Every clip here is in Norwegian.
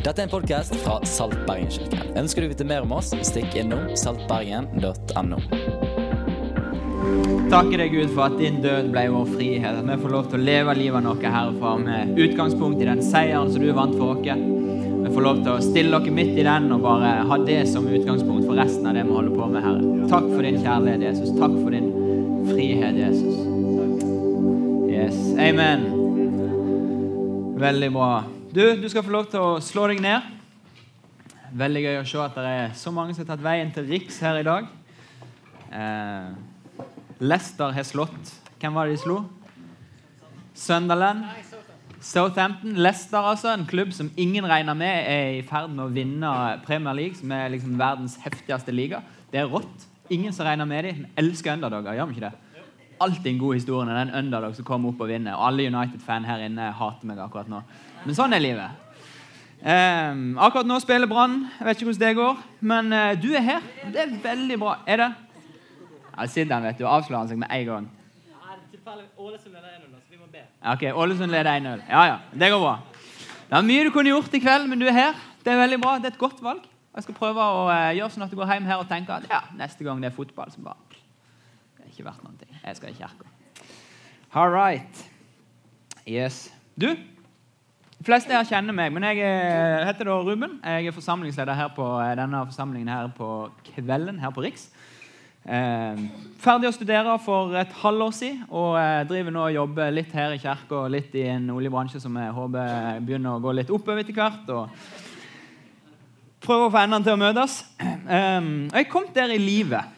Dette er en podkast fra Salt Bergen-kirken. Ønsker du å vite mer om oss, stikk innom saltbergen.no. Takker deg, Gud, for at din død ble vår frihet. At vi får lov til å leve livet vårt herfra med utgangspunkt i den seieren som du vant for oss. Vi får lov til å stille dere midt i den og bare ha det som utgangspunkt for resten av det vi holder på med, Herre. Takk for din kjærlighet, Jesus. Takk for din frihet, Jesus. Yes. Amen. Veldig bra. Du, du skal få lov til å slå deg ned. Veldig gøy å se at det er så mange som har tatt veien til Riks her i dag. Eh, Leicester har slått Hvem var det de slo? Sunderland. Southampton. Leicester, altså, en klubb som ingen regner med er i ferd med å vinne Premier League, som er liksom verdens heftigste liga. Det er rått. Ingen som regner med dem. Elsker underdogger, gjør vi ikke det? Alltid en god historie når det er en underdog som kommer opp og vinner. Og alle United-fan her inne hater meg akkurat nå. Men sånn er livet. Um, akkurat nå spiller Brann. Jeg vet ikke hvordan det går. Men uh, du er her. Det er veldig bra. Er det? Ja, han, vet du. Avslører han seg med en gang. Ålesund leder 1-0, så vi må be. Ok, Ålesund leder 1-0. Ja, ja. Det går bra. Det er mye du kunne gjort i kveld, men du er her. Det er veldig bra. Det er et godt valg. Jeg skal prøve å uh, gjøre sånn at du går hjem her og tenker at ja, neste gang det er fotball, så bare Det er ikke verdt noen ting. Jeg skal i kirka. All right. Yes. Du, de fleste her kjenner meg, men jeg eh, heter da Ruben. Jeg er forsamlingsleder her på eh, denne forsamlingen her på kvelden her på Riks. Eh, ferdig å studere for et halvår siden og eh, driver nå og jobber litt her i kirka og litt i en oljebransje som jeg håper begynner å gå litt oppover etter hvert. og Prøver å få endene til å møtes. Eh, jeg kom der i livet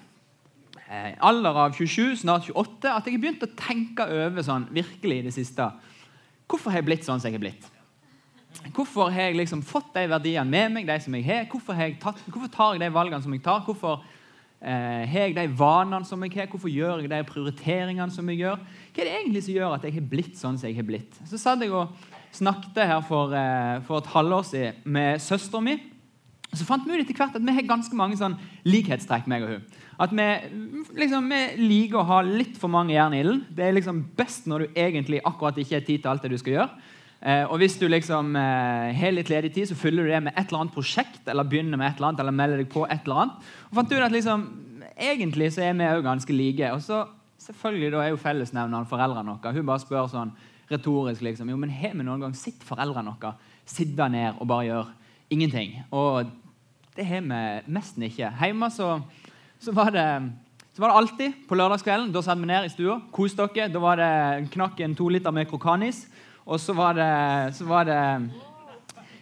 eh, alder av 27, snart 28, at jeg har begynt å tenke over sånn virkelig i det siste. Hvorfor har jeg blitt sånn som jeg har blitt? Hvorfor har jeg liksom fått de verdiene med meg? de som jeg har? Hvorfor, har jeg tatt, hvorfor tar jeg de valgene som jeg tar? Hvorfor eh, har jeg de vanene som jeg har? Hvorfor gjør jeg de prioriteringene som jeg gjør? Hva er det egentlig som gjør at jeg har blitt sånn som jeg har blitt? Så satt jeg og snakket her for, eh, for et halvår siden med søsteren min. Så fant vi ut etter hvert at vi har ganske mange sånn likhetstrekk. meg og hun. At vi, liksom, vi liker å ha litt for mange jern i ilden. Det er liksom best når du egentlig akkurat ikke har tid til alt det du skal gjøre. Eh, og Hvis du liksom eh, har litt ledig tid, så fyller du det med et eller annet prosjekt. Eller begynner med et eller annet, eller melder deg på et eller annet. Og fant ut at liksom, Egentlig så er vi òg ganske like. Og så selvfølgelig da er jo fellesnevneren foreldrene våre. Hun bare spør sånn retorisk liksom, jo, men har vi noen gang sett foreldrene våre sitte ned og bare gjøre ingenting? Og det har vi nesten ikke. Hjemme så, så, var det, så var det alltid på lørdagskvelden. Da satt vi ned i stua, koste dere. Da var det knakk en to liter med Krokanis. Og så var det, så var det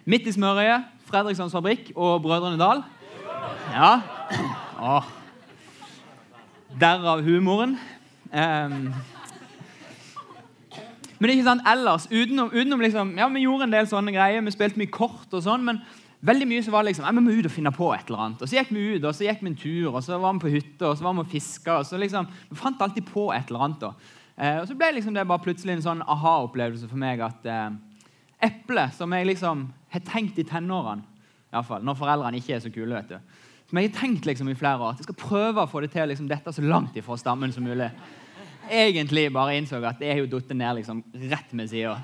midt i smørøyet, Fredrikssons fabrikk og Brødrene Dal. Ja. Åh. Derav humoren. Um, men ikke sant, ellers, utenom, utenom liksom, ja, Vi gjorde en del sånne greier, vi spilte mye kort, og sånn, men veldig mye så var det liksom, ja, vi må ut og finne på et eller annet. Og Så gikk vi ut, og så gikk vi en tur, og så var vi på hytta, og så var vi og fiska. og så liksom, Vi fant alltid på et eller annet. da. Eh, og Så ble liksom det bare plutselig en sånn aha-opplevelse for meg at eh, eplet som jeg liksom har tenkt i tenårene, i alle fall, når foreldrene ikke er så kule, vet du, som jeg har tenkt liksom i flere år, at jeg skal prøve å få det til liksom, dette så langt ifra stammen som mulig, egentlig bare innså at det er jo datt ned liksom rett med sida.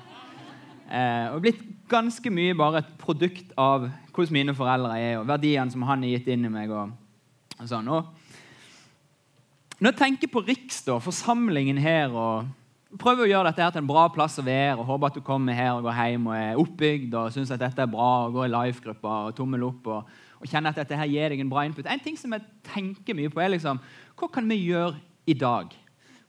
Eh, og blitt ganske mye bare et produkt av hvordan mine foreldre er, og verdiene som han har gitt inn i meg. og, og sånn. Og når jeg tenker på Riks, da, forsamlingen her og Prøver å gjøre dette her til en bra plass å være og håper at du kommer her og går hjem og er oppbygd og syns at dette er bra og går i live-grupper og tommel opp og, og, kjenner at dette her gir deg en bra input. En ting som jeg tenker mye på, er liksom Hva kan vi gjøre i dag?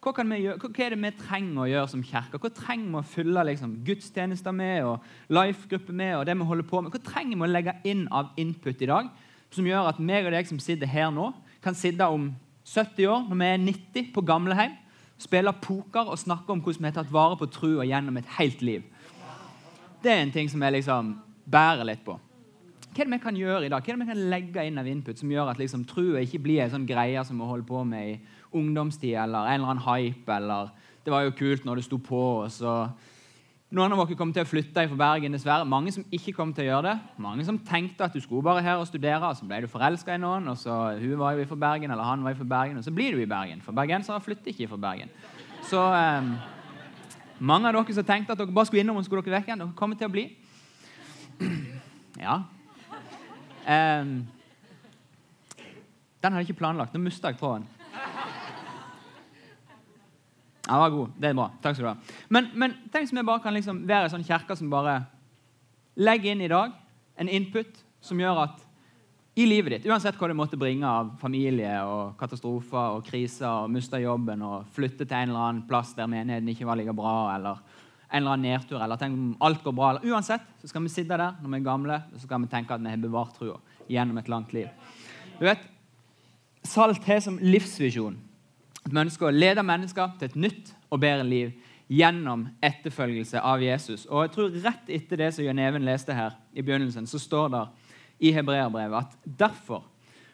Hva, gjøre, hva, er det vi trenger å gjøre som kirke? Hva trenger vi å fylle liksom, gudstjenester med og life-grupper med? og det vi holder på med? Hva trenger vi å legge inn av input i dag som gjør at meg og deg som sitter her nå, kan sitte om 70 år, når vi er 90 på gamleheim, spiller poker og snakker om hvordan vi har tatt vare på trua gjennom et helt liv. Det er en ting som jeg liksom bærer litt på. Hva er det vi kan gjøre i dag? Hva er det vi kan legge inn av input som gjør at liksom, trua ikke blir en sånn greie som vi holder på med i ungdomstid, eller en eller annen hype, eller det var jo kult når det sto på, og så noen av dere kommer til å flytte fra Bergen, dessverre. Mange som ikke kom til å gjøre det. Mange som tenkte at du skulle bare her og studere, og så ble du forelska i noen, og så hun var jo fra Bergen, eller han var jo fra Bergen, og så blir du i Bergen. For bergensere flytter ikke fra Bergen. Så eh, mange av dere som tenkte at dere bare skulle innom, og skulle dere vekk igjen, dere kommer til å bli. Ja. Eh, den hadde jeg ikke planlagt. Nå mista jeg tråden. Ja, det var god. Det er bra. Takk skal du ha. Men, men tenk om jeg bare kan liksom være en sånn kjerke som bare legger inn i dag en input som gjør at i livet ditt, uansett hva det måtte bringe av familie og katastrofer og kriser og miste jobben og flytte til en eller annen plass der menigheten ikke var like bra, eller en eller annen nedtur, eller tenk om alt går bra eller Uansett så skal vi sitte der når vi er gamle og så skal vi tenke at vi har bevart trua gjennom et langt liv. Du vet, Salt har som livsvisjon vi ønsker å lede mennesker til et nytt og bedre liv gjennom etterfølgelse av Jesus. Og jeg tror Rett etter det som Jørn Even leste her, i begynnelsen, så står det i hebreerbrevet at derfor,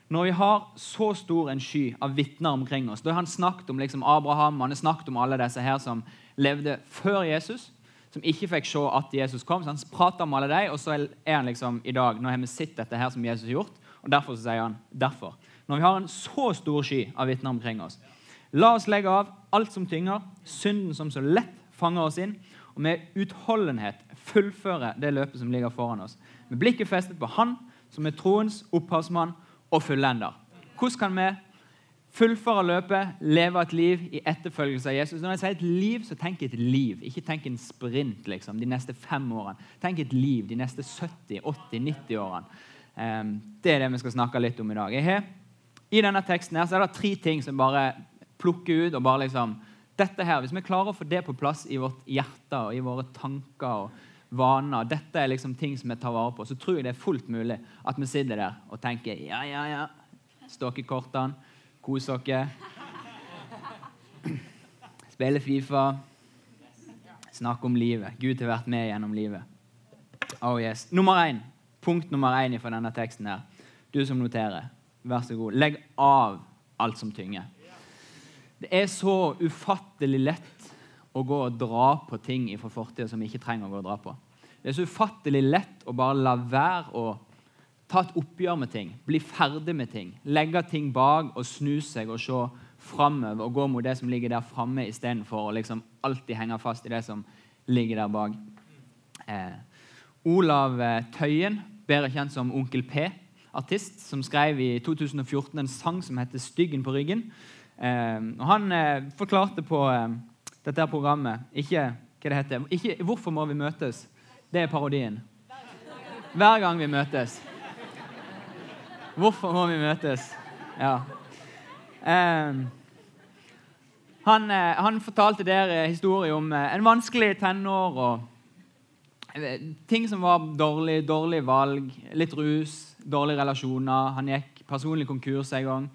når vi har så stor en sky av vitner omkring oss Da har han snakket om liksom Abraham han har snakket om alle disse her som levde før Jesus, som ikke fikk se at Jesus kom. Så han prater om alle dem, og så er han liksom i dag Nå har vi sett dette her som Jesus har gjort, og derfor så sier han derfor. Når vi har en så stor sky av vitner omkring oss, la oss legge av alt som tynger, synden som så lett fanger oss inn, og med utholdenhet fullføre det løpet som ligger foran oss. Med blikket festet på Han som er troens opphavsmann og fullender. Hvordan kan vi fullføre løpet, leve et liv i etterfølgelse av Jesus? Når jeg sier et liv, så tenk et liv. Ikke tenk en sprint liksom, de neste fem årene. Tenk et liv de neste 70, 80, 90 årene. Um, det er det vi skal snakke litt om i dag. Jeg har i denne teksten her, så er det tre ting som bare plukker ut og bare liksom dette her, Hvis vi klarer å få det på plass i vårt hjerte og i våre tanker og vaner, dette er liksom ting som vi tar vare på, så tror jeg det er fullt mulig at vi sitter der og tenker ja, ja, ja. Stokke kortene, dere. Spille Fifa. Snakke om livet. Gud har vært med gjennom livet. Oh yes. Nummer én. Punkt nummer én fra denne teksten her. Du som noterer, vær så god. Legg av alt som tynger. Det er så ufattelig lett å gå og dra på ting fra fortida som vi ikke trenger å gå og dra på. Det er så ufattelig lett å bare la være å ta et oppgjør med ting, bli ferdig med ting, legge ting bak og snu seg og se framover og gå mot det som ligger der framme, istedenfor å liksom alltid henge fast i det som ligger der bak. Eh, Olav eh, Tøyen, bedre kjent som Onkel P, artist, som skrev i 2014 en sang som heter 'Styggen på ryggen'. Eh, og Han eh, forklarte på eh, dette programmet ikke hva det heter, ikke 'Hvorfor må vi møtes'. Det er parodien. Hver gang vi møtes. Hvorfor må vi møtes? Ja. Eh, han, eh, han, fortalte der historie om eh, en vanskelig tenår og ting som var dårlig, dårlig valg, litt rus, dårlige relasjoner. Han gikk personlig konkurs en gang.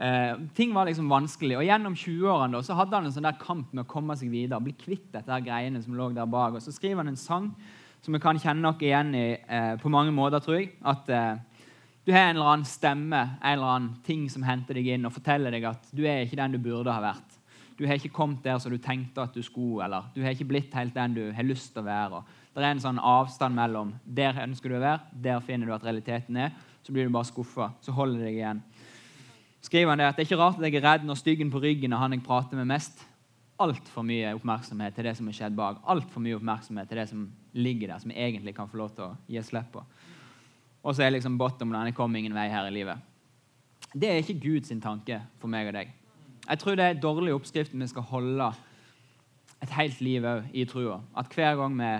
Eh, ting var liksom vanskelig. Og Gjennom 20-årene så hadde han en sånn der kamp med å komme seg videre. bli kvitt dette her greiene som lå der bak. Og Så skriver han en sang som vi kan kjenne noe igjen i eh, på mange måter, tror jeg. At eh, du har en eller annen stemme, en eller annen ting som henter deg inn og forteller deg at du er ikke den du burde ha vært. Du har ikke kommet der som du tenkte at du skulle, eller du har ikke blitt helt den du har lyst til å være. Det er en sånn avstand mellom der ønsker du å være, der finner du at realiteten er. Så blir du bare skuffa. Så holder det deg igjen skriver han det at det er ikke rart at jeg er redd når styggen på ryggen er han jeg prater med mest. Altfor mye oppmerksomhet til det som er skjedd bak. Altfor mye oppmerksomhet til det som ligger der, som jeg egentlig kan få lov til å gi slipp på. Og så er liksom bottom line jeg kommer ingen vei her i livet. Det er ikke Guds tanke for meg og deg. Jeg tror det er dårlig oppskrift vi skal holde et helt liv i trua. At hver gang vi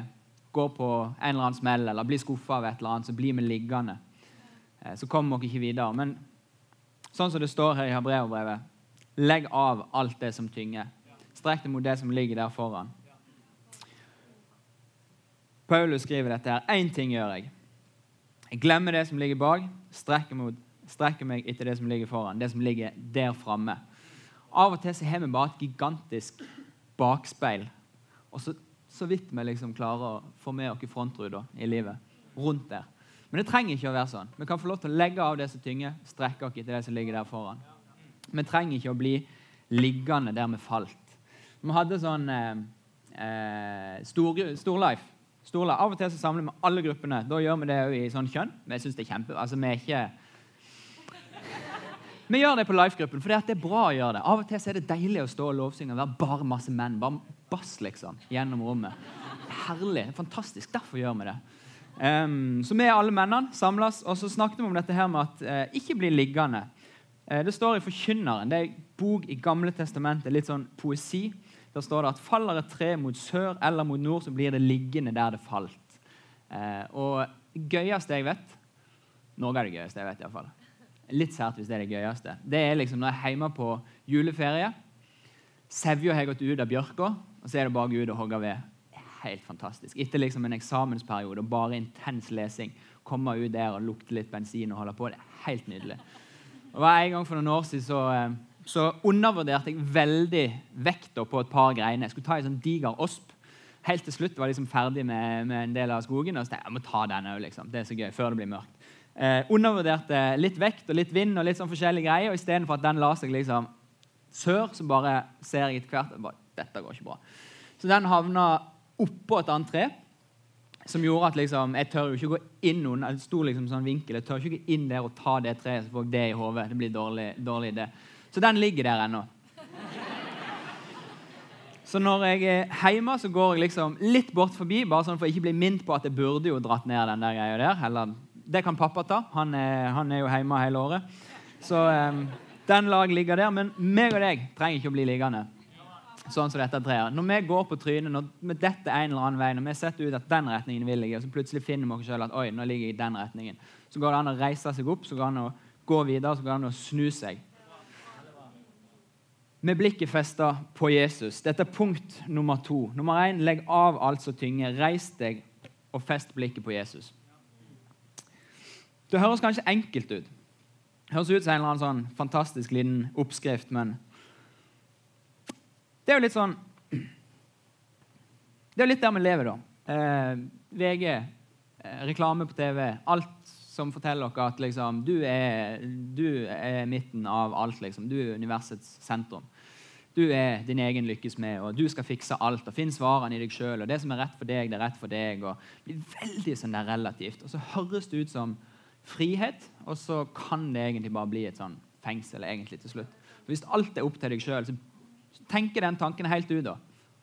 går på en eller annen smell eller blir skuffa av et eller annet, så blir vi liggende. Eh, så kommer vi ikke videre. Men Sånn som det står her i Hebreabrevet. Legg av alt det som tynger. Strekk det mot det som ligger der foran. Paulus skriver dette her. Én ting gjør jeg. Jeg glemmer det som ligger bak, strekker, mot, strekker meg etter det som ligger foran. Det som ligger der framme. Av og til så har vi bare et gigantisk bakspeil. Og så, så vidt vi liksom klarer å få med oss frontruta i livet. Rundt der. Men det trenger ikke å være sånn. Vi kan få lov til å legge av det som tynger, strekke oss etter det som ligger der foran. Vi trenger ikke å bli liggende der vi falt. Vi hadde sånn eh, eh Storlife. Stor Stor Av og til så samler vi alle gruppene. Da gjør vi det òg i sånn kjønn. Men jeg synes det er kjempe... Altså, vi er ikke... Vi gjør det på Life-gruppen, for det er bra å gjøre det. Av og til er det deilig å stå og lovsynge og være bare masse menn. Bare bass liksom, gjennom rommet. Herlig. Fantastisk. Derfor gjør vi det. Så vi alle mennene samles, og så snakket vi om dette her med at eh, ikke bli liggende. Eh, det står i Forkynneren. Det er en bok i Gamle testamentet, litt sånn poesi. Der står det at faller et tre mot sør eller mot nord, så blir det liggende der det falt. Eh, og det gøyeste jeg vet Noe av det gøyeste jeg vet, i hvert fall. Litt sært hvis det er det gøyeste. Det er liksom når jeg er hjemme på juleferie. Sevja har gått ut av bjørka, og så er det bare ut og hogge ved. Helt fantastisk. Etter liksom en eksamensperiode og bare intens lesing. Komme ut der og lukte litt bensin og holde på. Det er helt nydelig. Og En gang for noen år siden så, eh, så undervurderte jeg veldig vekta på et par greiene. Jeg skulle ta en sånn diger osp. Helt til slutt var jeg liksom ferdig med, med, en del av skogen. og så jeg, jeg må ta den liksom. Det er så gøy, før det blir mørkt. Eh, undervurderte litt vekt og litt vind og litt sånn forskjellige greier. og Istedenfor at den la seg liksom sør, så bare ser jeg etter hvert bare, dette går ikke bra. Så den havna oppå et annet tre. Som gjorde at liksom, jeg tør jo ikke gå inn under, det sto liksom sånn vinkel, jeg tør ikke gå inn der og ta det treet. så får jeg det i hovedet. Det blir dårlig, dårlig idé. Så den ligger der ennå. Så når jeg er hjemme, så går jeg liksom litt bort forbi, bare sånn for ikke bli minnet på at jeg burde jo dratt ned den der greia der. Eller det kan pappa ta. Han er, han er jo hjemme hele året. Så um, den lag ligger der. Men meg og deg trenger ikke å bli liggende. Sånn som dette treet. Når vi går på trynet, når vi detter en eller annen vei, når vi setter ut at den retningen vil jeg, og så plutselig finner vi oss selv at oi, nå ligger jeg i den retningen, så går det an å reise seg opp, så går det an å gå videre, så går det an å snu seg. Med blikket festa på Jesus. Dette er punkt nummer to. Nummer én, legg av alt som tynger. Reis deg og fest blikket på Jesus. Det høres kanskje enkelt ut. Det høres ut som en eller annen sånn fantastisk liten oppskrift, men det er jo litt sånn Det er jo litt der vi lever, da. Eh, VG, eh, reklame på TV, alt som forteller dere at liksom, du, er, du er midten av alt. Liksom. Du er universets sentrum. Du er din egen lykkes med, og du skal fikse alt. og Finn svarene i deg sjøl. Det som er rett for deg, det er rett for deg. og blir veldig sånn der relativt. Og så høres det ut som frihet, og så kan det egentlig bare bli et sånn fengsel egentlig til slutt. For Hvis alt er opp til deg sjøl, så tenker den tanken helt ut. da.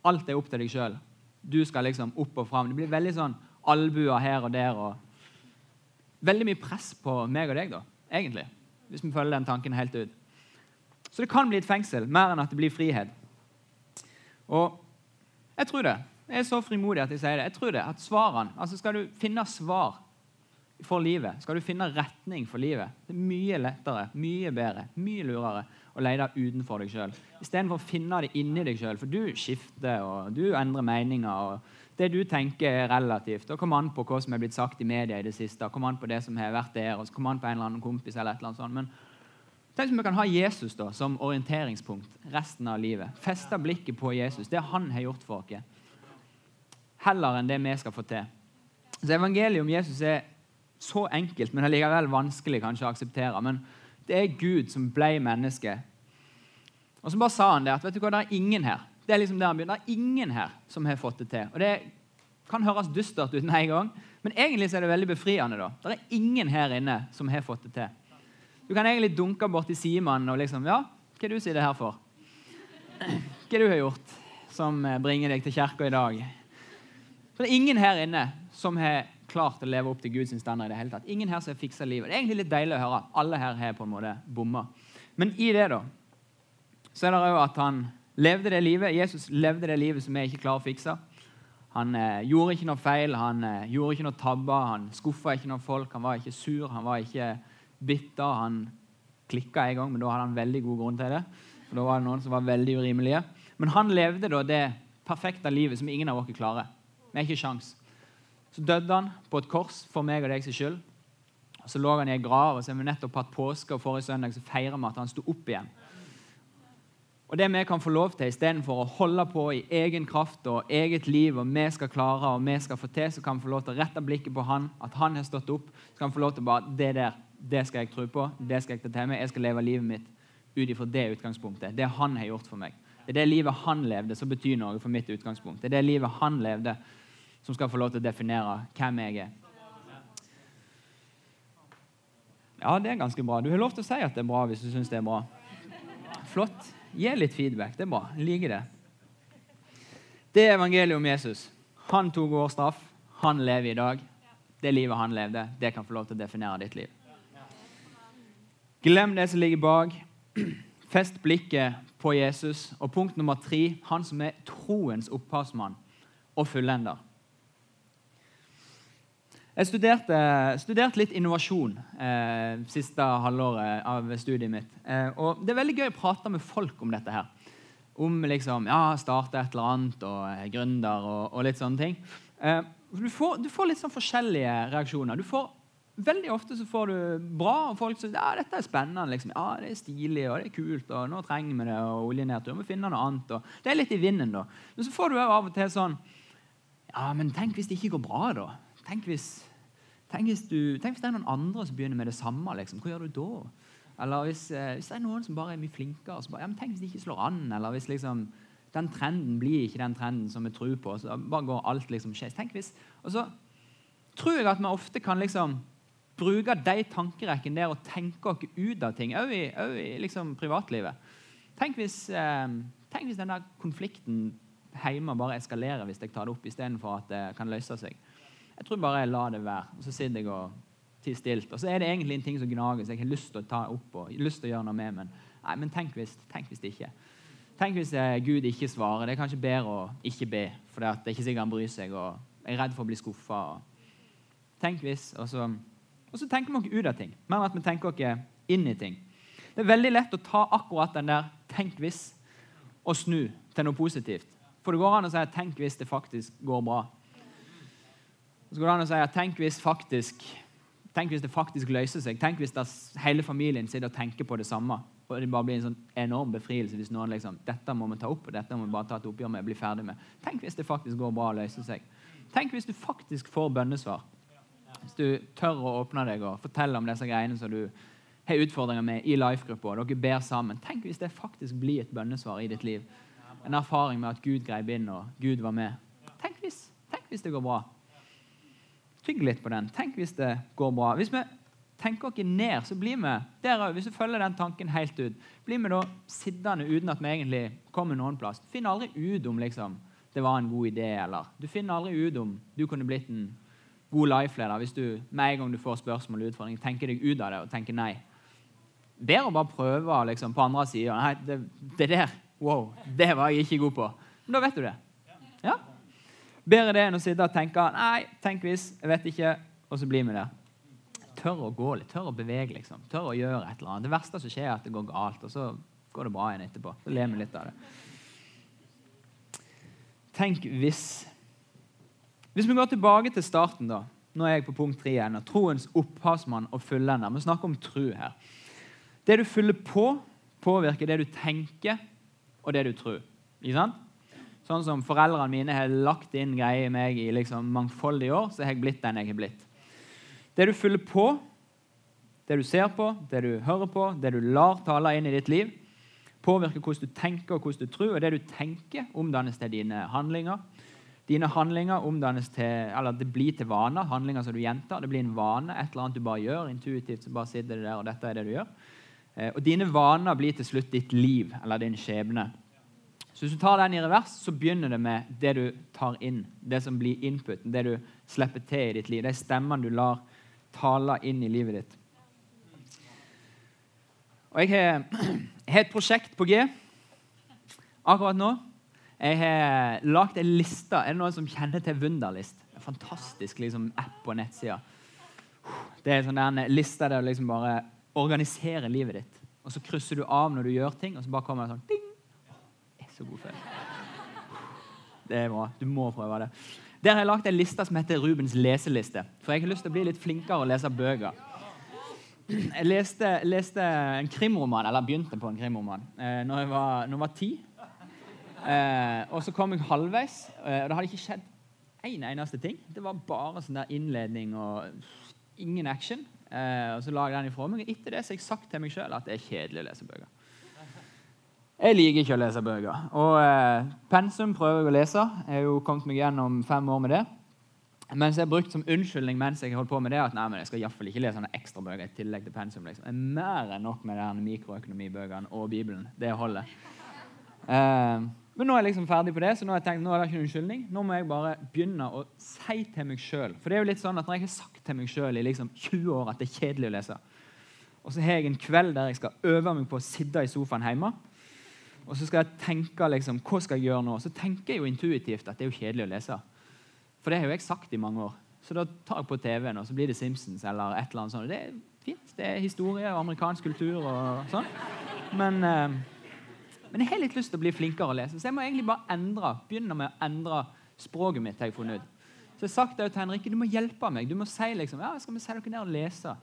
Alt er opp til deg sjøl. Du skal liksom opp og fram. Det blir veldig sånn albuer her og der. og Veldig mye press på meg og deg, da, egentlig. Hvis vi følger den tanken helt ut. Så det kan bli et fengsel mer enn at det blir frihet. Og jeg tror det. Jeg er så frimodig at jeg sier det. Jeg tror det, at svarene, altså Skal du finne svar for livet, skal du finne retning for livet, det er mye lettere, mye bedre, mye lurere å lete utenfor deg sjøl istedenfor å finne det inni deg sjøl. For du skifter, og du endrer meninger. og Det du tenker, er relativt. og kommer an på hva som er blitt sagt i media i det siste. kommer an på det som har vært der, og så kommer an på en eller annen kompis. eller et eller annet sånt. Men tenk om vi kan ha Jesus da, som orienteringspunkt resten av livet. Feste blikket på Jesus, det han har gjort for oss. Heller enn det vi skal få til. Så Evangeliet om Jesus er så enkelt, men allikevel vanskelig kanskje å akseptere. Men det er Gud som ble menneske. Og så bare sa han det at vet du hva, det er ingen her det er liksom der han begynner, det er ingen her som har fått det til. Og Det kan høres dystert ut en gang, men egentlig er det veldig befriende. da. Det er ingen her inne som har fått det til. Du kan egentlig dunke bort til Simon og liksom Ja, hva er det du sier det her for? Hva er det du har gjort som eh, bringer deg til kirka i dag? For det er ingen her inne som har klart å leve opp til Guds standard. i det hele tatt. Ingen her som har fiksa livet. Det er egentlig litt deilig å høre. Alle her har på en måte bomma. Men i det da, så er det òg at han levde det livet. Jesus levde det livet som vi ikke klarer å fikse. Han eh, gjorde ikke noe feil, han eh, gjorde ikke noe tabber, han skuffa ikke noen folk. Han var ikke sur, han var ikke bitter. Han klikka en gang, men da hadde han veldig god grunn til det. For da var det noen som var veldig urimelige. Men han levde da det perfekte livet som ingen av oss klarer. Vi har ikke sjans. Så døde han på et kors for meg og deg sin skyld. Og Så lå han i ei grav, og så har vi nettopp hatt påske, og forrige søndag så feirer vi at han sto opp igjen. Og Det vi kan få lov til, istedenfor å holde på i egen kraft og eget liv, og vi skal klare og vi skal få til, så kan vi få lov til å rette blikket på han, at han har stått opp. Så kan vi få lov til bare Det der, det skal jeg tro på, det skal jeg ta til meg. Jeg skal leve livet mitt ut ifra det utgangspunktet. Det han har gjort for meg. Det er det livet han levde, som betyr noe for mitt utgangspunkt. Det er det livet han levde, som skal få lov til å definere hvem jeg er. Ja, det er ganske bra. Du har lov til å si at det er bra hvis du syns det er bra. Flott. Gi litt feedback. Det er bra. Jeg liker det. Det er evangeliet om Jesus. Han tok vår straff. Han lever i dag. det livet han levde, det kan få lov til å definere ditt liv. Glem det som ligger bak. Fest blikket på Jesus. Og punkt nummer tre han som er troens opphavsmann og fullender. Jeg studerte, studerte litt innovasjon eh, siste halvåret av studiet mitt. Eh, og Det er veldig gøy å prate med folk om dette. her. Om liksom, ja, starte et eller annet og eh, gründer og, og, litt sånne ting. Eh, du, får, du, får, litt sånn forskjellige reaksjoner. Får, veldig ofte så får du bra, og folk sier ja, dette er spennende. Liksom. ja, Det er stilig og det er kult, og nå trenger vi det. og oljenedtur, Vi må finne noe annet. Og, det er litt i vinden, da. Men så får du av og til sånn Ja, men tenk hvis det ikke går bra, da? Tenk hvis, tenk hvis, du, tenk hvis det er noen andre som begynner med det samme. Liksom. Hva gjør du da? Eller hvis, eh, hvis, det er noen som bare er mye flinkere, så bare, ja, men tenk hvis de ikke slår an. Eller hvis liksom, den trenden blir ikke den trenden som vi tror på. så bare går alt liksom skjes. Tenk hvis, Og så tror jeg at vi ofte kan liksom bruke de tankerekkene der og tenke oss ut av ting, òg i, i liksom privatlivet. Tenk hvis, eh, tenk hvis denne konflikten hjemme bare eskalerer hvis jeg tar det opp istedenfor at det kan løse seg. Jeg tror bare jeg lar det være. Og så sitter jeg og tier stilt. Og så er det egentlig en ting som gnager, så jeg har lyst til å ta opp og lyst til å gjøre noe med. Men, nei, men tenk hvis, tenk hvis ikke. Tenk hvis eh, Gud ikke svarer. Det er kanskje bedre å ikke be, for det er ikke sikkert han bryr seg. og er redd for å bli skuffa. Tenk hvis. Og så, og så tenker vi oss ut av ting, mer at vi tenker oss inn i ting. Det er veldig lett å ta akkurat den der 'tenk hvis' og snu til noe positivt. For det går an å si 'tenk hvis det faktisk går bra'. Så går det an å si 'tenk hvis faktisk Tenk hvis det faktisk løser seg. Tenk hvis hele familien sitter og tenker på det samme. Og det bare blir en sånn enorm befrielse hvis noen liksom Dette må vi ta opp, og dette må vi bare ta et oppgjør med bli ferdig med. Tenk hvis det faktisk går bra og løser seg. Tenk hvis du faktisk får bønnesvar. Hvis du tør å åpne deg og fortelle om disse greiene som du har utfordringer med i life-gruppa, dere ber sammen. Tenk hvis det faktisk blir et bønnesvar i ditt liv. En erfaring med at Gud greip inn, og Gud var med. Tenk hvis, tenk hvis det går bra. Tygg litt på den. Tenk hvis det går bra. Hvis vi tenker oss ned, så blir vi der, hvis vi følger den tanken helt ut, blir vi da sittende uten at vi egentlig kommer noen plass. Du finner aldri ut om liksom, det var en god idé, eller du finner aldri ut om du kunne blitt en god life-leder hvis du med en gang du får spørsmål og utfordringer, tenker deg ut av det og tenker nei. Bedre å bare prøve liksom, på andre sida. Nei, det, det der Wow, det var jeg ikke god på. Men da vet du det. Ja? Bedre det enn å sitte og tenke Nei, tenk hvis, jeg vet ikke, og så blir vi der. Tør å gå litt, tør å bevege, liksom. Tør å gjøre et eller annet. Det verste som skjer, er at det går galt, og så går det bra igjen etterpå. Så ler vi litt av det. Tenk hvis Hvis vi går tilbake til starten, da. Nå er jeg på punkt tre igjen. Troens opphavsmann og fullender. Vi snakker om tro her. Det du fyller på, påvirker det du tenker, og det du tror. Ikke sant? Sånn som foreldrene mine har lagt inn greier i meg i liksom mangfoldige år, så har jeg blitt den jeg har blitt. Det du fyller på, det du ser på, det du hører på, det du lar tale inn i ditt liv, påvirker hvordan du tenker og hvordan du tror. Og det du tenker, omdannes til dine handlinger. Dine handlinger omdannes til, eller det blir til vaner, handlinger som du gjentar. Det blir en vane, et eller annet du bare gjør. Intuitivt så bare sitter det der, og dette er det du gjør. Eh, og dine vaner blir til slutt ditt liv, eller din skjebne. Så Hvis du tar den i revers, så begynner det med det du tar inn. Det som blir inputen, det du slipper til i ditt liv. De stemmene du lar tale inn i livet ditt. Og Jeg har, jeg har et prosjekt på G akkurat nå. Jeg har lagd en liste. Er det noen som kjenner til Wunderlist? En fantastisk liksom, app på nettsida. Det er sånn en liste der du liksom bare organiserer livet ditt. Og Så krysser du av når du gjør ting, og så bare kommer det sånn ding, så god følelse. Det er bra. Du må prøve det. Der har jeg lagt en liste som heter Rubens leseliste. For jeg har lyst til å bli litt flinkere og lese bøker. Jeg leste, leste en krimroman, eller begynte på en krimroman eh, når jeg var, når jeg var ti. Eh, og så kom jeg halvveis, eh, og det hadde ikke skjedd én en eneste ting. Det var bare sånn der innledning og ingen action. Og så la jeg den ifra meg. Etter det så har jeg sagt til meg sjøl at det er kjedelig å lese bøker. Jeg liker ikke å lese bøker. Og eh, pensum prøver jeg å lese. Jeg har jo kommet meg gjennom fem år med det. Mens jeg har brukt som unnskyldning mens jeg holdt på med det, at nei, men jeg skal i ikke lese noen ekstra bøker i tillegg til pensum. Liksom. Det er mer enn nok med mikroøkonomibøkene og Bibelen. Det holder. Eh, Men nå er jeg liksom ferdig på det, så nå har jeg tenkt, nå er det ikke noen unnskyldning. Nå må jeg bare begynne å si til meg sjøl. For det er jo litt sånn at når jeg har sagt til meg sjøl i liksom 20 år at det er kjedelig å lese, og så har jeg en kveld der jeg skal øve meg på å sitte i sofaen hjemme, og så skal jeg tenke liksom, hva skal jeg gjøre nå, så tenker jeg jo intuitivt at det er jo kjedelig å lese. For det har jo jeg sagt i mange år. Så da tar jeg på TV-en, og så blir det Simpsons eller et eller annet sånt. Det er fint. Det er historie og amerikansk kultur og sånn. Men, eh, men jeg har litt lyst til å bli flinkere å lese, så jeg må egentlig bare endre, begynne med å endre språket mitt. har jeg funnet ut. Så jeg har sagt det til Henrikke, du må hjelpe meg. Du må si liksom, ja, skal vi se dere ned og lese.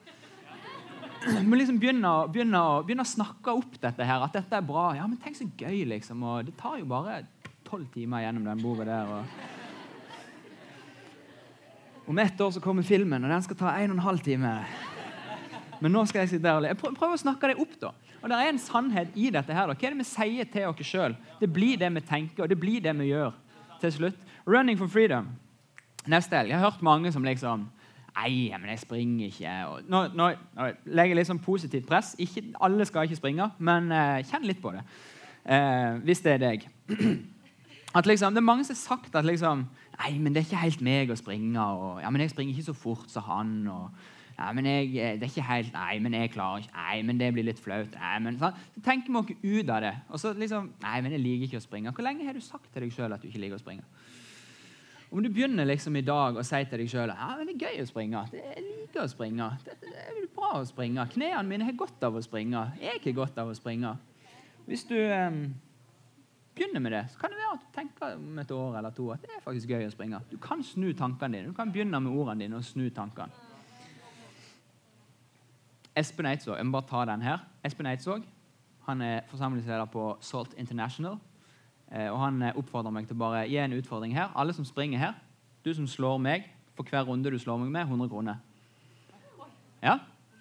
Må liksom begynne, å- begynne, å- snakke opp dette her, at dette er bra. Ja, men tenk så gøy, liksom. Og det tar jo bare tolv timer gjennom den boka der. og... Om ett år så kommer filmen, og den skal ta en og en halv time. Men nå skal jeg sitte der og le. Prøver å snakke det opp, da. Og det er en sannhet i dette. her. da. Hva er det vi sier til oss sjøl? Det blir det vi tenker, og det blir det vi gjør til slutt. 'Running for freedom' neste helg. Jeg har hørt mange som liksom Nei, men jeg springer ikke. Nå, nå, nå legger jeg litt sånn positivt press. Ikke, alle skal ikke springe, men eh, kjenn litt på det. Eh, hvis det er deg. At liksom, det er mange som har sagt at liksom, Nei, men det er ikke helt meg å springe. Og, ja, men jeg springer ikke så fort som han. Og, ja, men jeg, eh, det er ikke helt, Nei, men jeg klarer ikke. Nei, men det blir litt flaut. Nei, men, sånn. Så tenker vi oss ut av det. Og så liksom Nei, men jeg liker ikke å springe. Hvor lenge har du sagt til deg sjøl at du ikke liker å springe? Om du begynner liksom i dag å si til deg sjøl ja, men det er gøy å springe, jeg liker å springe, det, er bra å springe, knærne mine har godt av å springe, jeg har godt av å springe Hvis du eh, begynner med det, så kan det være at du tenker om et år eller to at det er faktisk gøy å springe. Du kan snu tankene dine. Du kan begynne med ordene dine og snu tankene. Espen Eidsvåg, jeg må bare ta den her. Espen Eidsvåg han er forsamlingsleder på Salt International. Eh, og Han eh, oppfordrer meg til å bare gi en utfordring her. Alle som springer her, du som slår meg for hver runde du slår meg med, 100 kroner. Ja?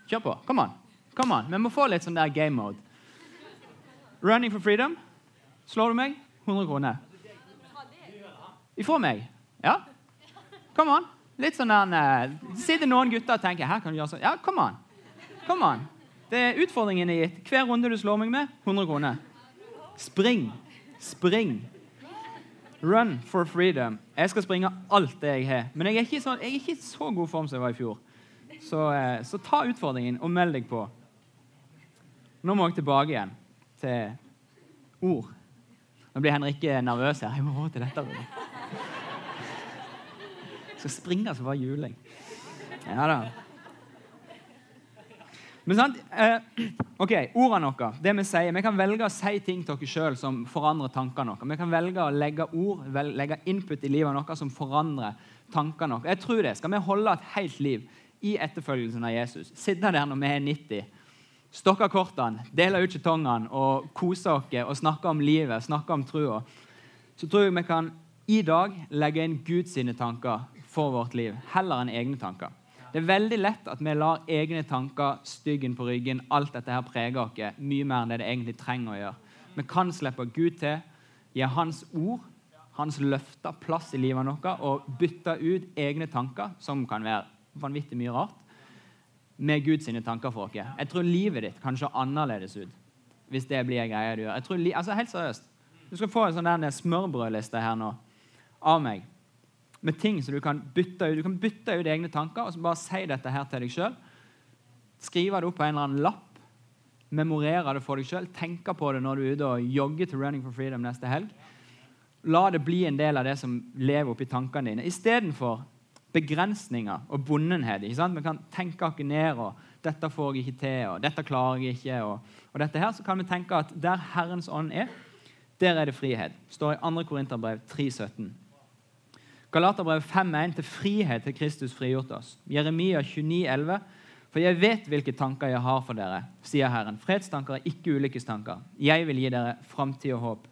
Kjør på. Kom an. Kom an. Vi må få litt sånn der game mode. Running for freedom. Slår du meg? 100 kroner. Ifra meg? Ja? Kom an. Litt sånn der eh, Sitter noen gutter og tenker her kan du gjøre sånn. Ja, kom an. Kom an. Det er Utfordringen er gitt. Hver runde du slår meg med, 100 kroner. Spring. Spring. Run for freedom. Jeg skal springe alt det jeg har. Men jeg er ikke, sånn, jeg er ikke så god form som jeg var i fjor. Så, eh, så ta utfordringen og meld deg på. Nå må jeg tilbake igjen til ord. Nå blir Henrikke nervøs her. Jeg må over til dette. Jeg skal springe som bare juling. Ja da. Men sant? Eh, ok, Ordene våre, det vi sier, vi kan velge å si ting til oss sjøl som forandrer tankene våre. Vi kan velge å legge ord, legge input i livet vårt som forandrer tankene våre. Jeg tror det. Skal vi holde et helt liv i etterfølgelsen av Jesus, sitte der når vi er 90, stokke kortene, dele ut jetongene og kose oss og snakke om livet, snakke om trua, så tror jeg vi kan i dag legge inn Guds tanker for vårt liv, heller enn egne tanker. Det er veldig lett at vi lar egne tanker, styggen på ryggen, alt dette her prege oss mye mer enn det det egentlig trenger å gjøre. Vi kan slippe Gud til, gi Hans ord, Hans løfter, plass i livet vårt og bytte ut egne tanker, som kan være vanvittig mye rart, med Guds tanker for oss. Jeg tror livet ditt kan se annerledes ut hvis det blir en greie du gjør. Jeg tror, altså Helt seriøst. Du skal få en sånn smørbrødliste her nå av meg med ting som du kan bytte ut. Du kan bytte ut egne tanker og så bare si dette her til deg sjøl. Skrive det opp på en eller annen lapp. Memorere det for deg sjøl. Tenke på det når du er ute og jogger til Running for Freedom neste helg. La det bli en del av det som lever oppi tankene dine. Istedenfor begrensninger og bondenhet. ikke sant? Vi kan tenke oss ned og 'Dette får jeg ikke til', og 'Dette klarer jeg ikke'. Og, og dette her, så kan vi tenke at der Herrens ånd er, der er det frihet. står i 2. Korinterbrev 3,17. Galaterbrev 5,1 til frihet til Kristus frigjort oss. Jeremia 29,11. For jeg vet hvilke tanker jeg har for dere, sier Herren. Fredstanker er ikke ulykkestanker. Jeg vil gi dere framtid og håp.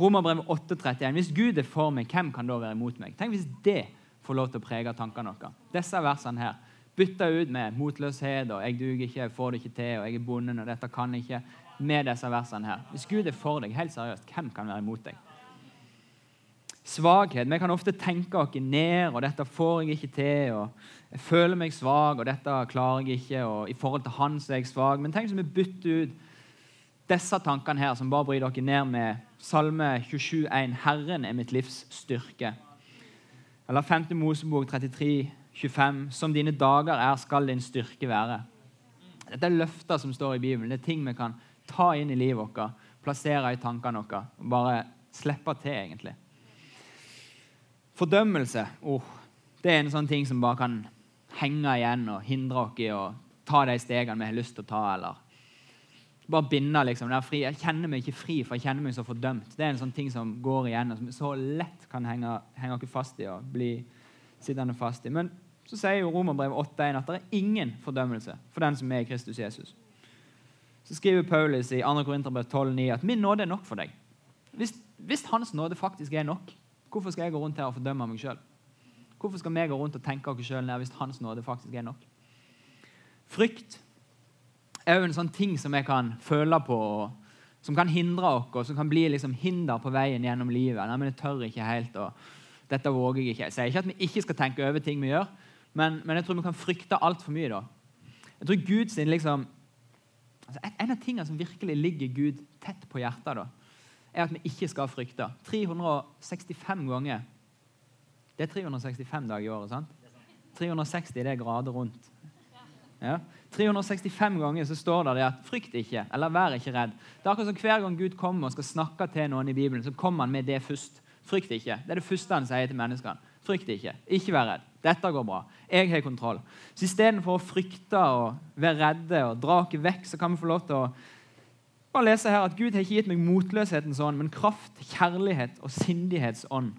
Romerbrevet 8,31. Hvis Gud er for meg, hvem kan da være imot meg? Tenk hvis det får lov til å prege tankene våre. Disse versene her. Bytta ut med motløshet og 'jeg duger ikke, jeg får det ikke til', og 'jeg er bonden, og dette kan ikke', med disse versene her. Hvis Gud er for deg, helt seriøst, hvem kan være imot deg? Svakhet. Vi kan ofte tenke oss ned, og 'dette får jeg ikke til', og 'jeg føler meg svak', og 'dette klarer jeg ikke', og 'i forhold til han så er jeg svak'. Men tenk om vi bytter ut disse tankene her, som bare bryr dere ned med Salme 27,1 Herren er mitt livs styrke. Eller 5. Mosebok 33, 25 Som dine dager er, skal din styrke være. Dette er løfter som står i Bibelen. Det er ting vi kan ta inn i livet vårt, plassere i tankene våre og bare slippe til, egentlig. Fordømmelse oh, det er en sånn ting som bare kan henge igjen og hindre oss i å ta de stegene vi har lyst til å ta. eller bare binde liksom, fri. Jeg kjenner meg ikke fri, for jeg kjenner meg så fordømt. Det er en sånn ting som går igjen, og som så lett kan henge, henge oss fast i og bli sittende fast i. Men så sier jo Romerbrevet 8.1 at det er ingen fordømmelse for den som er i Kristus Jesus. Så skriver Paulus i 2. Korinterbrev 12,9 at min nåde er nok for deg. Hvis, hvis, Hans nåde faktisk er nok, hvorfor skal jeg gå rundt her og fordømme meg sjøl? Hvorfor skal vi gå rundt og tenke oss sjøl ned hvis Hans nåde faktisk er nok? Frykt er jo en sånn ting som jeg kan føle på, som kan hindre oss, og som kan bli liksom hinder på veien gjennom livet. Nei, men jeg tør ikke helt, og dette våger jeg ikke. Jeg sier ikke at vi ikke skal tenke over ting vi gjør, men, men jeg tror vi kan frykte altfor mye da. Jeg tror Gud sin liksom, altså En av tingene som virkelig ligger Gud tett på hjertet, da, er at vi ikke skal frykte. 365 ganger Det er 365 dager i året. sant? 360 det er grader rundt. Ja. 365 ganger så står det at 'frykt ikke', eller 'vær ikke redd'. Det er akkurat som Hver gang Gud kommer og skal snakke til noen i Bibelen, så kommer han med det først. Frykt ikke. Det er det første han sier til menneskene. Frykt ikke. Ikke vær redd. Dette går bra. Jeg har kontroll. Så Istedenfor å frykte og være redde og dra oss vekk, så kan vi få lov til å bare lese her at Gud har ikke gitt meg motløshetens ånd, men kraft, kjærlighet og sindighetsånd.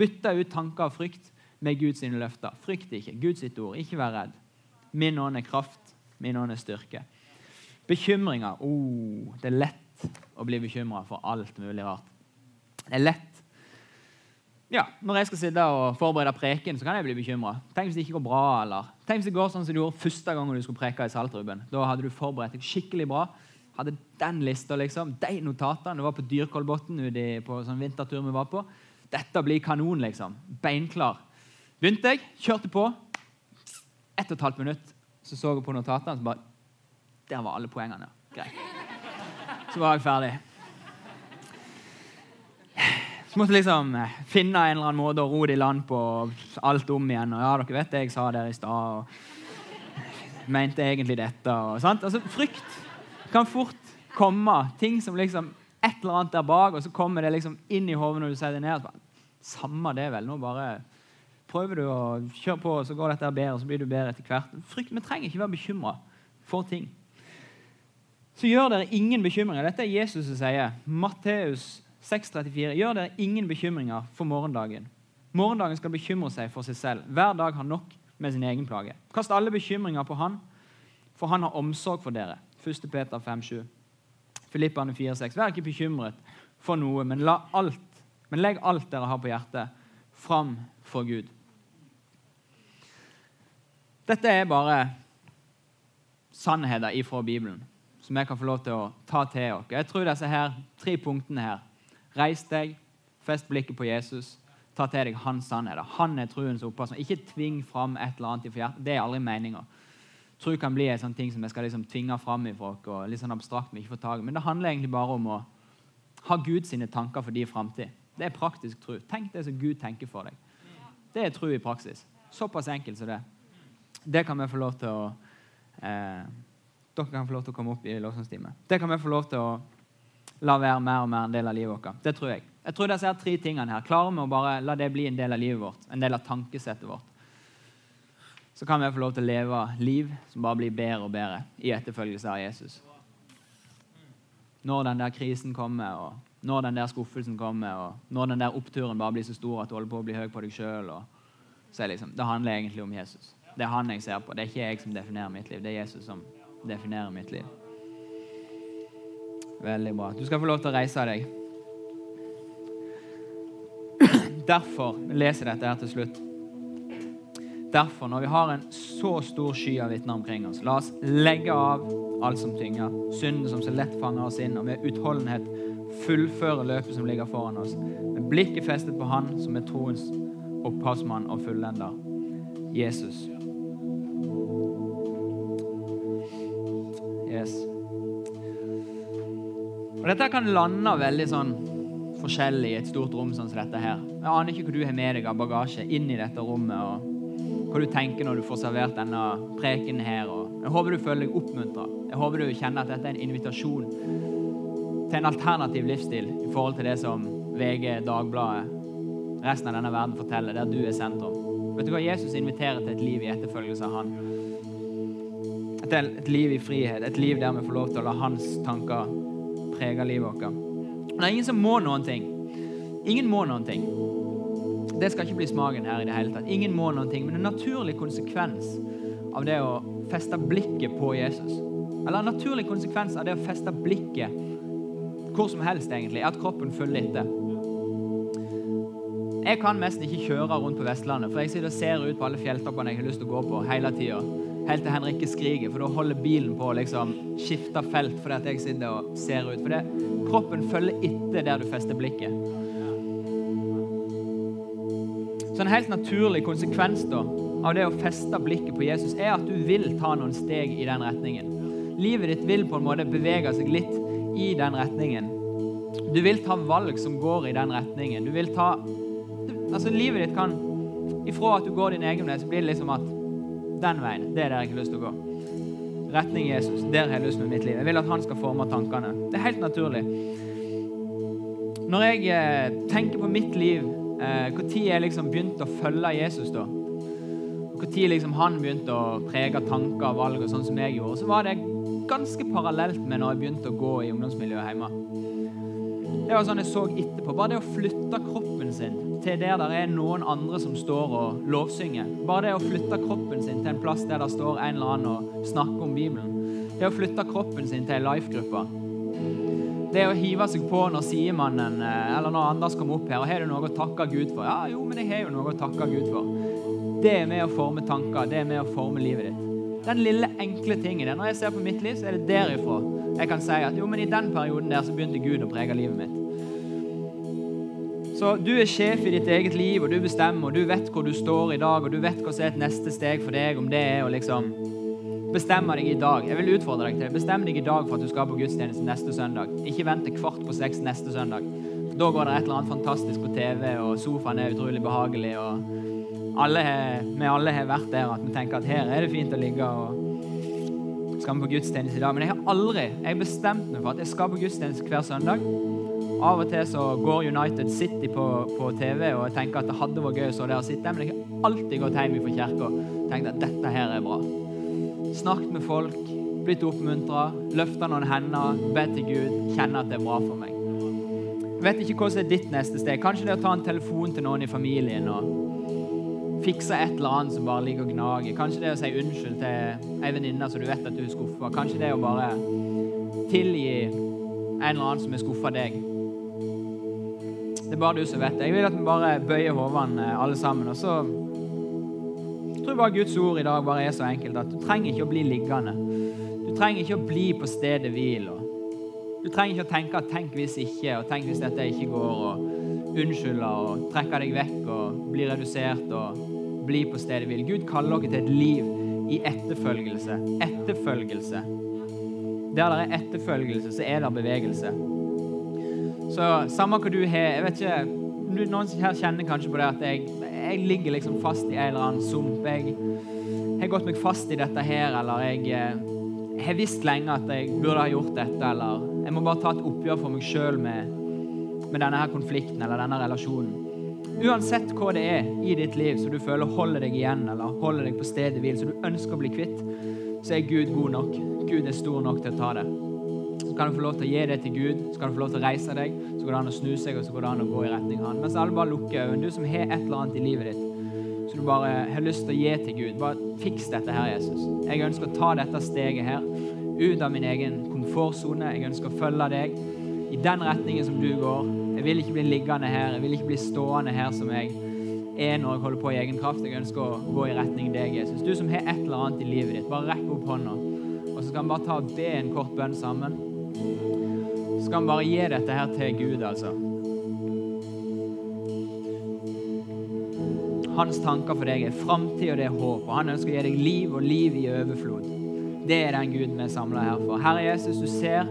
Bytte ut tanker og frykt med Guds løfter. Frykt ikke. Guds ord. Ikke vær redd. Min ånd er kraft, min ånd er styrke. Bekymringer oh, Det er lett å bli bekymra for alt mulig rart. Det er lett ja, Når jeg skal sitte og forberede preken, så kan jeg bli bekymra. Tenk hvis det ikke går bra. eller Tenk hvis det går sånn som du gjorde første gang du skulle preke i Saltruben. Da hadde du forberedt deg skikkelig bra. Hadde den lista, liksom. De notatene. Det var på Dyrkolbotn på sånn vintertur vi var på. Dette blir kanon, liksom. Beinklar. Begynte jeg, kjørte på ett og et halvt minutt så så jeg på notatene, så bare Der var alle poengene. Greit. Så var jeg ferdig. Så måtte liksom eh, finne en eller annen måte å ro det i land på alt om igjen. Og ja, dere vet det jeg sa der i stad. og Mente egentlig dette. Og, sant? Altså, Frykt kan fort komme. Ting som liksom Et eller annet der bak, og så kommer det liksom inn i hodet når du sier det ned. Samme det, vel. Nå bare prøver du å kjøre på, og så går dette bedre, og så blir du bedre etter hvert. Frykt, Vi trenger ikke være bekymra for ting. Så gjør dere ingen bekymringer. Dette er Jesus som sier. Matteus 6,34. Gjør dere ingen bekymringer for morgendagen. Morgendagen skal bekymre seg for seg selv. Hver dag har nok med sin egen plage. Kast alle bekymringer på Han, for Han har omsorg for dere. 1. Peter 5,7. Filippane 4,6. Vær ikke bekymret for noe, men, alt, men legg alt dere har på hjertet, fram for Gud. Dette er bare sannheter ifra Bibelen som jeg kan få lov til å ta til oss. Jeg tror disse her, tre punktene her Reis deg, fest blikket på Jesus, ta til deg hans sannheter. Han er truens opphavsmann. Ikke tving fram et eller annet i hjertet. Det er aldri meninga. Tro kan bli en sånn ting som jeg skal liksom tvinge fram i folk, og litt sånn abstrakt Men ikke få tag i. Men det handler egentlig bare om å ha Guds tanker for i framtid. Det er praktisk tro. Tenk det som Gud tenker for deg. Det er tro i praksis. Såpass enkelt som det. Det kan vi få lov til å eh, Dere kan få lov til å komme opp i lovsangstime. Det kan vi få lov til å la være mer og mer en del av livet vårt. Det tror jeg. Jeg tror disse tre tingene her klarer vi å bare la det bli en del av livet vårt, en del av tankesettet vårt. Så kan vi få lov til å leve liv som bare blir bedre og bedre i etterfølgelse av Jesus. Når den der krisen kommer, og når den der skuffelsen kommer, og når den der oppturen bare blir så stor at du holder på å bli høy på deg sjøl, liksom, det handler egentlig om Jesus. Det er han jeg ser på. Det er ikke jeg som definerer mitt liv. Det er Jesus som definerer mitt liv. Veldig bra. Du skal få lov til å reise deg. Derfor leser jeg dette her til slutt. Derfor, når vi har en så stor sky av vitner omkring oss, la oss legge av alt som tynger, synden som så lett fanger oss inn, og med utholdenhet fullføre løpet som ligger foran oss, med blikket festet på Han som er troens opphavsmann og fullender, Jesus. Yes. Og Dette kan lande veldig sånn forskjellig i et stort rom sånn som dette her. Jeg aner ikke hva du har med deg av bagasje inn i dette rommet, og hva du tenker når du får servert denne preken her. Jeg håper du føler deg oppmuntra. Jeg håper du kjenner at dette er en invitasjon til en alternativ livsstil i forhold til det som VG, Dagbladet, resten av denne verden forteller, der du er sentrum. Vet du hva? Jesus inviterer til et liv i etterfølgelse av Han. Et, et liv i frihet, et liv der vi får lov til å la hans tanker prege livet vårt. Det er ingen som må noen ting. Ingen må noen ting. Det skal ikke bli smaken her i det hele tatt. Ingen må noen ting, men en naturlig konsekvens av det å feste blikket på Jesus, eller en naturlig konsekvens av det å feste blikket hvor som helst, egentlig, er at kroppen følger etter. Jeg kan nesten ikke kjøre rundt på Vestlandet, for jeg sitter og ser ut på alle fjelltoppene jeg har lyst til å gå på hele tida. Helt til Henrikke skriker, for da holder bilen på å liksom skifte felt fordi at jeg sitter og ser ut. For det, kroppen følger etter der du fester blikket. Så en helt naturlig konsekvens da, av det å feste blikket på Jesus er at du vil ta noen steg i den retningen. Livet ditt vil på en måte bevege seg litt i den retningen. Du vil ta valg som går i den retningen. Du vil ta Altså, livet ditt kan Ifra at du går din egen vei, så blir det liksom at den veien, det er der jeg har lyst til å gå. Retning Jesus. Der har jeg lyst med mitt liv. Jeg vil at han skal forme tankene. Det er helt naturlig. Når jeg eh, tenker på mitt liv, eh, når jeg liksom begynte å følge Jesus da, når liksom han begynte å prege tanker og valg, og sånn som jeg gjorde, så var det ganske parallelt med når jeg begynte å gå i ungdomsmiljøet hjemme. Det var sånn jeg så etterpå. Bare det å flytte kroppen sin til der det er noen andre som står og lovsynger. Bare det å flytte kroppen sin til en plass der det står en eller annen og snakker om Bibelen. Det å flytte kroppen sin til ei life-gruppe. Det å hive seg på når sidemannen eh, eller når Anders kommer opp her og har du noe å takke Gud for. Ja, jo, men jeg har jo noe å takke Gud for. Det er med å forme tanker. Det er med å forme livet ditt. Den lille, enkle tingen. Når jeg ser på mitt liv, så er det derifra jeg kan si at jo, men i den perioden der så begynte Gud å prege livet mitt. Så du er sjef i ditt eget liv, og du bestemmer, og du vet hvor du står i dag, og du vet hva som er et neste steg for deg, om det er å liksom bestemme deg i dag. Jeg vil utfordre deg til. Bestem deg i dag for at du skal på gudstjeneste neste søndag. Ikke vent til kvart på seks neste søndag. Da går det et eller annet fantastisk på TV, og sofaen er utrolig behagelig, og alle, vi alle har vært der at vi tenker at her er det fint å ligge og skal vi på gudstjeneste i dag. Men jeg har aldri jeg bestemt meg for at jeg skal på gudstjeneste hver søndag. Av og til så går United City på, på TV, og jeg tenker at det hadde vært gøy å så der og sitte. Men jeg har alltid gått hjem fra kirka og tenkt at dette her er bra. Snakket med folk, blitt oppmuntra, løfta noen hender, bedt til Gud, kjenne at det er bra for meg. Jeg vet ikke hva som er ditt neste steg. Kanskje det er å ta en telefon til noen i familien og fikse et eller annet som bare ligger og gnager. Kanskje det er å si unnskyld til ei venninne som du vet at du er skuffa. Kanskje det er å bare tilgi en eller annen som er skuffa deg. Det er bare du som vet det. Jeg vil at vi bare bøyer hodene alle sammen. Og så tror bare Guds ord i dag bare er så enkelt at du trenger ikke å bli liggende. Du trenger ikke å bli på stedet hvil. Du trenger ikke å tenke at 'tenk hvis ikke', og 'tenk hvis dette ikke går', og unnskylde og trekke deg vekk og bli redusert og bli på stedet hvil. Gud kaller dere til et liv i etterfølgelse. Etterfølgelse. Der det er etterfølgelse, så er det bevegelse. Så samme hva du har Jeg vet ikke Noen her kjenner kanskje på det at jeg, jeg ligger liksom fast i en eller annen sump. Jeg har gått meg fast i dette her, eller jeg, jeg har visst lenge at jeg burde ha gjort dette, eller jeg må bare ta et oppgjør for meg sjøl med, med, denne her konflikten eller denne relasjonen. Uansett hva det er i ditt liv som du føler holder deg igjen, eller holder deg på stedet hvil, som du ønsker å bli kvitt, så er Gud god nok. Gud er stor nok til å ta det så kan du få lov til å gi det til Gud. Så kan du få lov til å reise deg, så går det an å snu seg, og så går det an å gå i retning av Han. Mens alle bare lukker øynene. Du som har et eller annet i livet ditt så du bare har lyst til å gi til Gud. Bare fiks dette her, Jesus. Jeg ønsker å ta dette steget her ut av min egen komfortsone. Jeg ønsker å følge deg i den retningen som du går. Jeg vil ikke bli liggende her. Jeg vil ikke bli stående her som jeg er når jeg holder på i egen kraft. Jeg ønsker å gå i retning deg, Jesus. Du som har et eller annet i livet ditt, bare rekk opp hånda. Skal vi bare ta og be en kort bønn sammen. Så skal vi bare gi dette her til Gud, altså. Hans tanker for deg er framtid og det er håp, og han ønsker å gi deg liv og liv i overflod. Det er den Gud vi er samla her for. Herre Jesus, du ser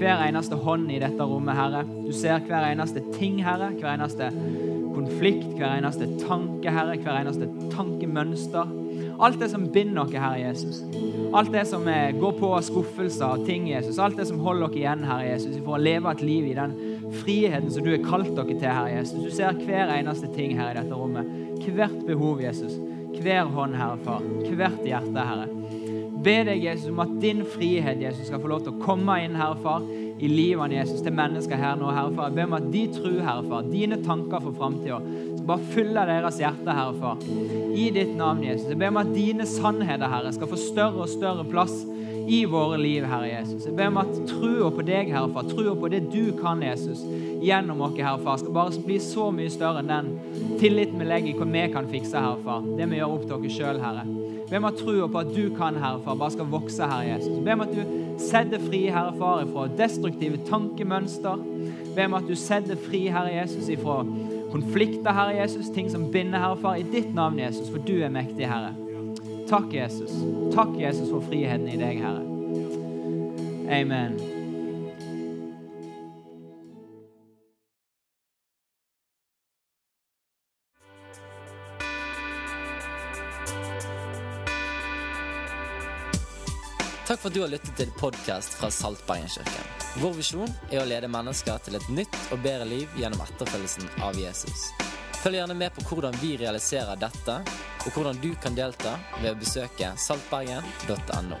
hver eneste hånd i dette rommet, Herre. Du ser hver eneste ting, Herre. Hver eneste konflikt, hver eneste tanke, Herre. Hver eneste tankemønster. Alt det som binder oss, Herre Jesus. Alt det som eh, går på av skuffelser og ting, Jesus. Alt det som holder oss igjen, Herre Jesus, for å leve et liv i den friheten som du har kalt dere til, Herre Jesus. Du ser hver eneste ting her i dette rommet. Hvert behov, Jesus. Hver hånd, Herre Far. Hvert hjerte, Herre. Be deg, Jesus, om at din frihet Jesus, skal få lov til å komme inn, Herre Far, i livene Jesus, til mennesker her nå, Herre Far. Jeg ber om at de tror, Herre Far, dine tanker for framtida skal bare fylle deres hjerte, Herre Far. I ditt navn, Jesus. Jeg ber om at dine sannheter, Herre, skal få større og større plass i våre liv, Herre Jesus. Jeg ber om at trua på deg, Herre Far, trua på det du kan, Jesus, gjennom oss, Herre Far, skal bare bli så mye større enn den tilliten vi legger i hva vi kan fikse, Herre Far. Det vi gjør opp til oss sjøl, Herre. Be om at trua på at du kan, Herre Far, bare skal vokse, Herre Jesus. Be om at du setter fri, Herre Far, ifra destruktive tankemønster. Be om at du setter fri, Herre Jesus, ifra konflikter, Herre Jesus, ting som binder, Herre Far, i ditt navn, Jesus, for du er mektig, Herre. Takk, Jesus. Takk, Jesus, for friheten i deg, Herre. Amen. Takk for at du har lyttet til podkast fra Saltbergenkirken. Vår visjon er å lede mennesker til et nytt og bedre liv gjennom etterfølgelsen av Jesus. Følg gjerne med på hvordan vi realiserer dette, og hvordan du kan delta ved å besøke saltbergen.no.